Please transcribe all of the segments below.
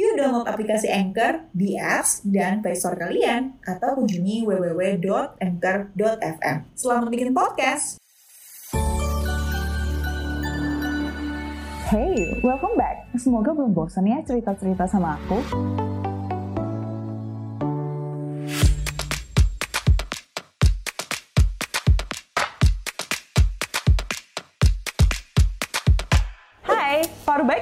Yuk download aplikasi Anchor di apps dan Play Store kalian atau kunjungi www.anchor.fm. Selamat bikin podcast. Hey, welcome back. Semoga belum bosan ya cerita-cerita sama aku.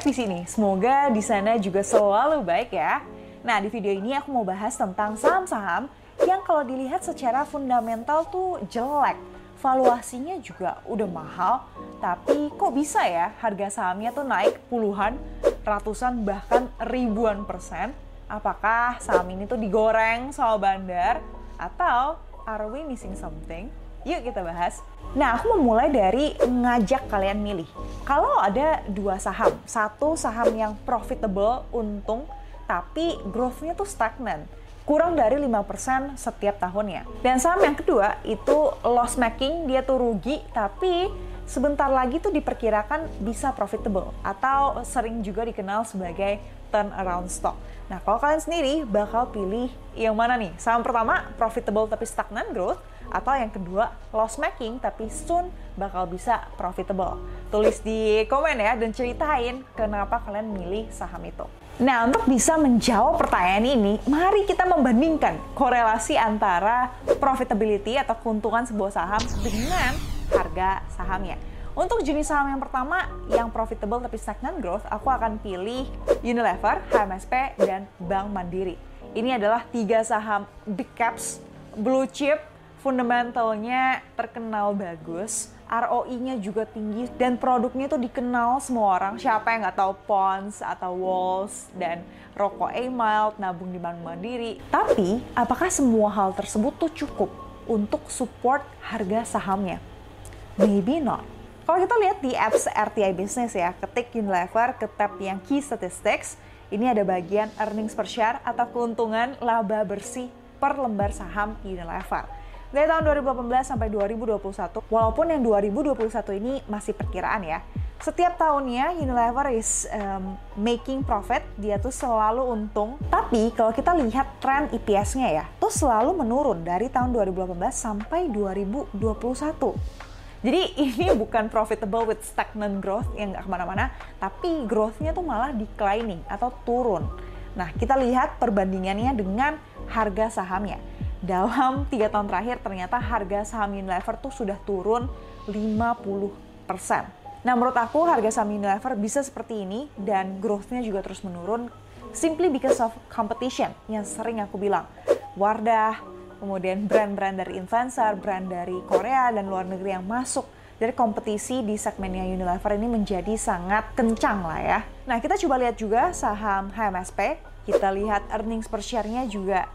Di sini. Semoga di sana juga selalu baik ya. Nah, di video ini aku mau bahas tentang saham-saham yang kalau dilihat secara fundamental tuh jelek. Valuasinya juga udah mahal, tapi kok bisa ya harga sahamnya tuh naik puluhan, ratusan, bahkan ribuan persen? Apakah saham ini tuh digoreng sama bandar? Atau are we missing something? Yuk kita bahas. Nah, aku mau mulai dari ngajak kalian milih. Kalau ada dua saham, satu saham yang profitable, untung, tapi growth-nya tuh stagnan kurang dari 5% setiap tahunnya. Dan saham yang kedua itu loss making, dia tuh rugi tapi sebentar lagi tuh diperkirakan bisa profitable atau sering juga dikenal sebagai turnaround stock. Nah, kalau kalian sendiri bakal pilih yang mana nih? Saham pertama profitable tapi stagnan growth atau yang kedua loss making tapi soon bakal bisa profitable. Tulis di komen ya dan ceritain kenapa kalian milih saham itu. Nah, untuk bisa menjawab pertanyaan ini, mari kita membandingkan korelasi antara profitability atau keuntungan sebuah saham dengan harga sahamnya. Untuk jenis saham yang pertama, yang profitable tapi stagnan growth, aku akan pilih Unilever, HMSP, dan Bank Mandiri. Ini adalah tiga saham big caps, blue chip, fundamentalnya terkenal bagus, ROI-nya juga tinggi dan produknya tuh dikenal semua orang. Siapa yang nggak tahu Pons atau Walls dan rokok A-Mild, nabung di Bank Mandiri. Tapi, apakah semua hal tersebut tuh cukup untuk support harga sahamnya? Maybe not. Kalau kita lihat di apps RTI Business ya, ketik Unilever ke tab yang Key Statistics, ini ada bagian earnings per share atau keuntungan laba bersih per lembar saham Unilever dari tahun 2018 sampai 2021, walaupun yang 2021 ini masih perkiraan ya. Setiap tahunnya Unilever is um, making profit, dia tuh selalu untung. Tapi kalau kita lihat tren EPS-nya ya, tuh selalu menurun dari tahun 2018 sampai 2021. Jadi ini bukan profitable with stagnant growth yang nggak ke mana-mana, tapi growth-nya tuh malah declining atau turun. Nah, kita lihat perbandingannya dengan harga sahamnya dalam tiga tahun terakhir ternyata harga saham Unilever tuh sudah turun 50%. Nah menurut aku harga saham Unilever bisa seperti ini dan growth-nya juga terus menurun simply because of competition yang sering aku bilang. Wardah, kemudian brand-brand dari influencer, brand dari Korea dan luar negeri yang masuk dari kompetisi di segmennya Unilever ini menjadi sangat kencang lah ya. Nah kita coba lihat juga saham HMSP, kita lihat earnings per share-nya juga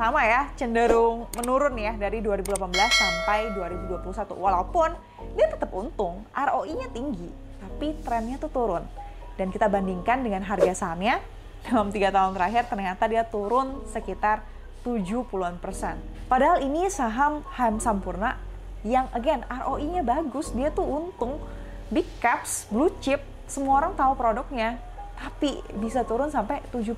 sama ya cenderung menurun ya dari 2018 sampai 2021 walaupun dia tetap untung ROI-nya tinggi tapi trennya tuh turun. Dan kita bandingkan dengan harga sahamnya dalam tiga tahun terakhir ternyata dia turun sekitar 70-an persen. Padahal ini saham HM Sampurna yang again ROI-nya bagus dia tuh untung. Big caps blue chip semua orang tahu produknya tapi bisa turun sampai 70%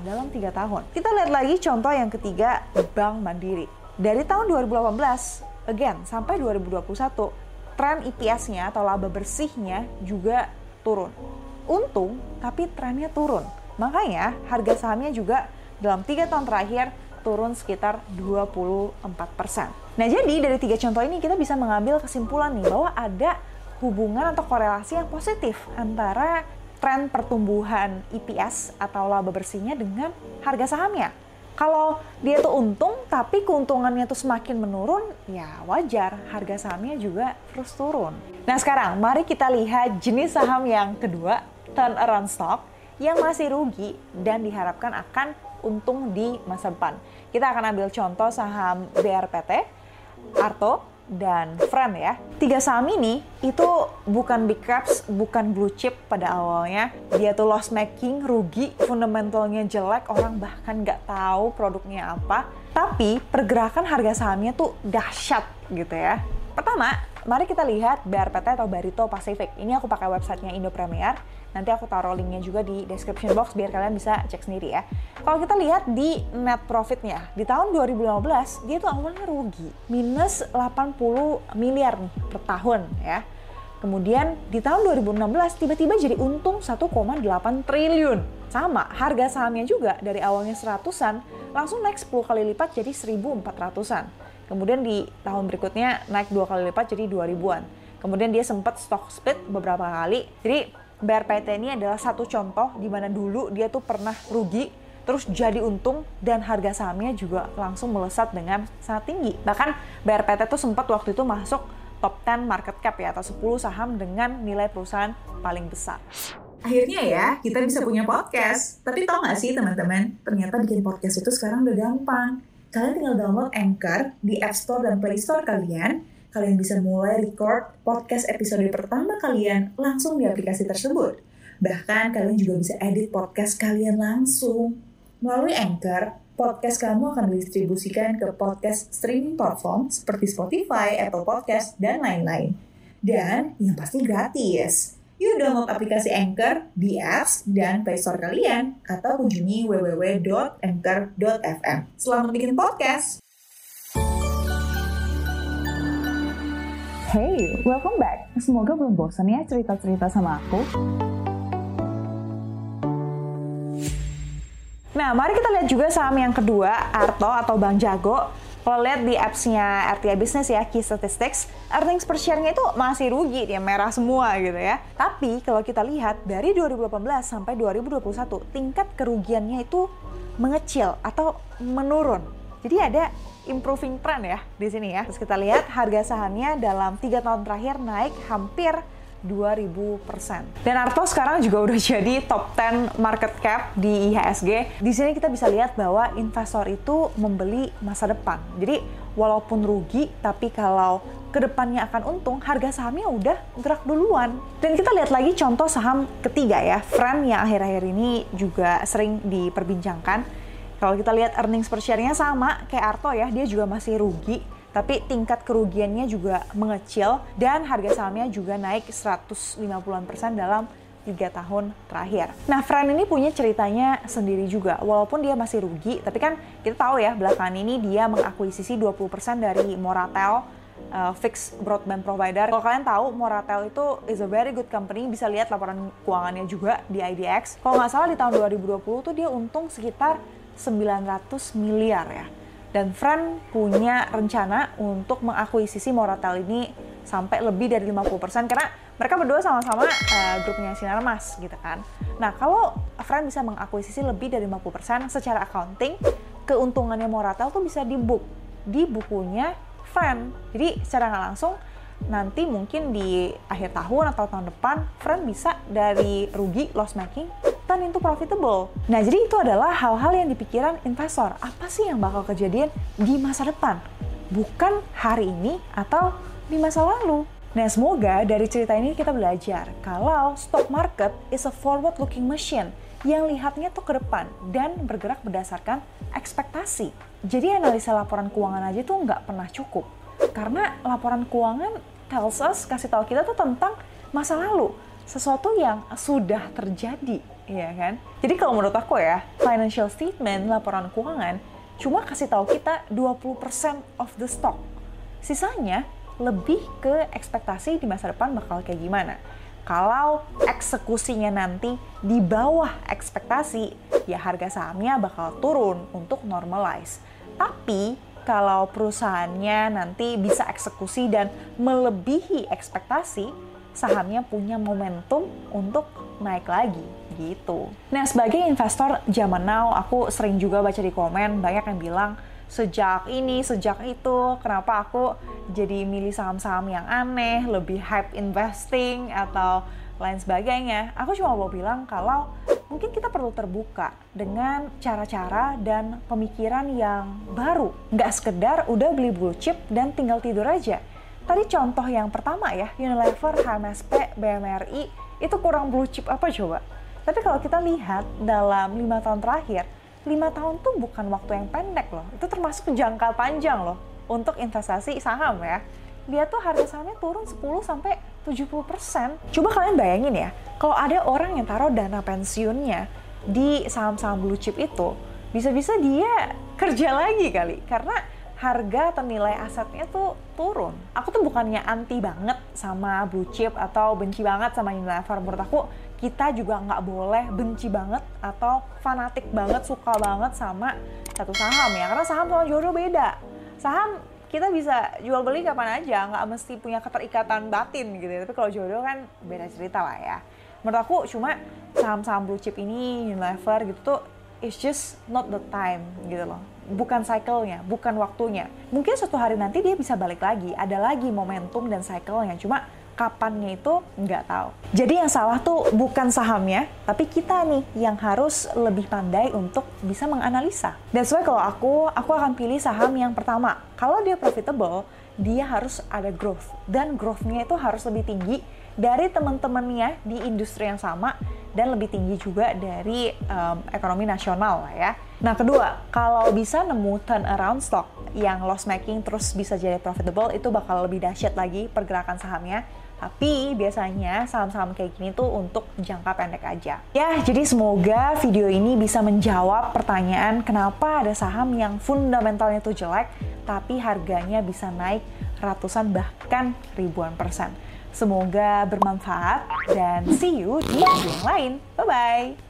dalam tiga tahun. Kita lihat lagi contoh yang ketiga, Bank Mandiri. Dari tahun 2018, again, sampai 2021, tren EPS-nya atau laba bersihnya juga turun. Untung, tapi trennya turun. Makanya harga sahamnya juga dalam tiga tahun terakhir turun sekitar 24%. Nah jadi dari tiga contoh ini kita bisa mengambil kesimpulan nih bahwa ada hubungan atau korelasi yang positif antara tren pertumbuhan EPS atau laba bersihnya dengan harga sahamnya. Kalau dia tuh untung tapi keuntungannya tuh semakin menurun, ya wajar harga sahamnya juga terus turun. Nah sekarang mari kita lihat jenis saham yang kedua, turnaround stock yang masih rugi dan diharapkan akan untung di masa depan. Kita akan ambil contoh saham BRPT, Arto, dan Friend ya. Tiga saham ini itu bukan big caps, bukan blue chip pada awalnya. Dia tuh loss making, rugi, fundamentalnya jelek, orang bahkan nggak tahu produknya apa. Tapi pergerakan harga sahamnya tuh dahsyat gitu ya. Pertama, mari kita lihat BRPT atau Barito Pacific. Ini aku pakai websitenya Indo Premier Nanti aku taruh linknya juga di description box biar kalian bisa cek sendiri ya. Kalau kita lihat di net profitnya, di tahun 2015 dia tuh awalnya rugi, minus 80 miliar per tahun ya. Kemudian di tahun 2016 tiba-tiba jadi untung 1,8 triliun. Sama, harga sahamnya juga dari awalnya seratusan langsung naik 10 kali lipat jadi 1400-an. Kemudian di tahun berikutnya naik dua kali lipat jadi 2000-an. Kemudian dia sempat stock split beberapa kali. Jadi BRPT ini adalah satu contoh di mana dulu dia tuh pernah rugi terus jadi untung dan harga sahamnya juga langsung melesat dengan sangat tinggi. Bahkan BRPT tuh sempat waktu itu masuk top 10 market cap ya atau 10 saham dengan nilai perusahaan paling besar. Akhirnya ya, kita bisa punya podcast. Tapi tau gak sih teman-teman, ternyata bikin podcast itu sekarang udah gampang. Kalian tinggal download Anchor di App Store dan Play Store kalian, kalian bisa mulai record podcast episode pertama kalian langsung di aplikasi tersebut. Bahkan kalian juga bisa edit podcast kalian langsung. Melalui Anchor, podcast kamu akan didistribusikan ke podcast streaming platform seperti Spotify, Apple Podcast, dan lain-lain. Dan yang pasti gratis. Yuk download aplikasi Anchor di apps dan Play Store kalian atau kunjungi www.anchor.fm. Selamat bikin podcast! Hey, welcome back. Semoga belum bosan ya cerita-cerita sama aku. Nah, mari kita lihat juga saham yang kedua, Arto atau Bang Jago. Kalau lihat di apps-nya RTA Business ya, Key Statistics, earnings per share-nya itu masih rugi, dia merah semua gitu ya. Tapi kalau kita lihat dari 2018 sampai 2021, tingkat kerugiannya itu mengecil atau menurun. Jadi ada improving trend ya di sini ya. Terus kita lihat harga sahamnya dalam tiga tahun terakhir naik hampir 2000%. Dan Arto sekarang juga udah jadi top 10 market cap di IHSG. Di sini kita bisa lihat bahwa investor itu membeli masa depan. Jadi walaupun rugi, tapi kalau ke depannya akan untung, harga sahamnya udah gerak duluan. Dan kita lihat lagi contoh saham ketiga ya, Friend yang akhir-akhir ini juga sering diperbincangkan kalau kita lihat earnings per share-nya sama kayak Arto ya, dia juga masih rugi, tapi tingkat kerugiannya juga mengecil dan harga sahamnya juga naik 150-an persen dalam tiga tahun terakhir. Nah, Fran ini punya ceritanya sendiri juga. Walaupun dia masih rugi, tapi kan kita tahu ya, belakangan ini dia mengakuisisi 20% dari Moratel, uh, fixed broadband provider. Kalau kalian tahu, Moratel itu is a very good company. Bisa lihat laporan keuangannya juga di IDX. Kalau nggak salah di tahun 2020 tuh dia untung sekitar 900 miliar ya. Dan Friend punya rencana untuk mengakuisisi Moratel ini sampai lebih dari 50% karena mereka berdua sama-sama uh, grupnya Sinarmas gitu kan. Nah, kalau Friend bisa mengakuisisi lebih dari 50% secara accounting, keuntungannya Moratel tuh bisa di book di bukunya Friend. Jadi secara nggak langsung nanti mungkin di akhir tahun atau tahun depan Friend bisa dari rugi loss making turn into profitable. Nah, jadi itu adalah hal-hal yang dipikiran investor. Apa sih yang bakal kejadian di masa depan? Bukan hari ini atau di masa lalu. Nah, semoga dari cerita ini kita belajar kalau stock market is a forward looking machine yang lihatnya tuh ke depan dan bergerak berdasarkan ekspektasi. Jadi analisa laporan keuangan aja tuh nggak pernah cukup. Karena laporan keuangan tells us, kasih tahu kita tuh tentang masa lalu. Sesuatu yang sudah terjadi Iya kan? Jadi kalau menurut aku ya, financial statement, laporan keuangan, cuma kasih tahu kita 20% of the stock. Sisanya lebih ke ekspektasi di masa depan bakal kayak gimana. Kalau eksekusinya nanti di bawah ekspektasi, ya harga sahamnya bakal turun untuk normalize. Tapi kalau perusahaannya nanti bisa eksekusi dan melebihi ekspektasi, sahamnya punya momentum untuk naik lagi gitu. Nah, sebagai investor zaman now, aku sering juga baca di komen banyak yang bilang sejak ini, sejak itu, kenapa aku jadi milih saham-saham yang aneh, lebih hype investing atau lain sebagainya. Aku cuma mau bilang kalau mungkin kita perlu terbuka dengan cara-cara dan pemikiran yang baru. Nggak sekedar udah beli blue chip dan tinggal tidur aja. Tadi contoh yang pertama ya, Unilever, HMSP, BMRI, itu kurang blue chip apa coba? Tapi kalau kita lihat dalam lima tahun terakhir, lima tahun tuh bukan waktu yang pendek loh. Itu termasuk jangka panjang loh untuk investasi saham ya. Dia tuh harga sahamnya turun 10 sampai 70%. Coba kalian bayangin ya, kalau ada orang yang taruh dana pensiunnya di saham-saham blue chip itu, bisa-bisa dia kerja lagi kali karena harga atau nilai asetnya tuh turun. Aku tuh bukannya anti banget sama blue chip atau benci banget sama Unilever. Menurut aku kita juga nggak boleh benci banget atau fanatik banget suka banget sama satu saham ya karena saham sama jodoh beda saham kita bisa jual beli kapan aja nggak mesti punya keterikatan batin gitu ya. tapi kalau jodoh kan beda cerita lah ya menurut aku cuma saham-saham blue chip ini Unilever gitu tuh it's just not the time gitu loh bukan cycle-nya, bukan waktunya. Mungkin suatu hari nanti dia bisa balik lagi, ada lagi momentum dan cycle-nya. Cuma kapannya itu nggak tahu. Jadi yang salah tuh bukan sahamnya, tapi kita nih yang harus lebih pandai untuk bisa menganalisa. That's why kalau aku, aku akan pilih saham yang pertama. Kalau dia profitable, dia harus ada growth. Dan growth-nya itu harus lebih tinggi dari teman-temannya di industri yang sama dan lebih tinggi juga dari um, ekonomi nasional lah ya. Nah kedua, kalau bisa nemu turnaround stock yang loss making terus bisa jadi profitable itu bakal lebih dahsyat lagi pergerakan sahamnya tapi biasanya saham-saham kayak gini tuh untuk jangka pendek aja. Ya, jadi semoga video ini bisa menjawab pertanyaan kenapa ada saham yang fundamentalnya tuh jelek, tapi harganya bisa naik ratusan bahkan ribuan persen. Semoga bermanfaat dan see you di video yang lain. Bye-bye!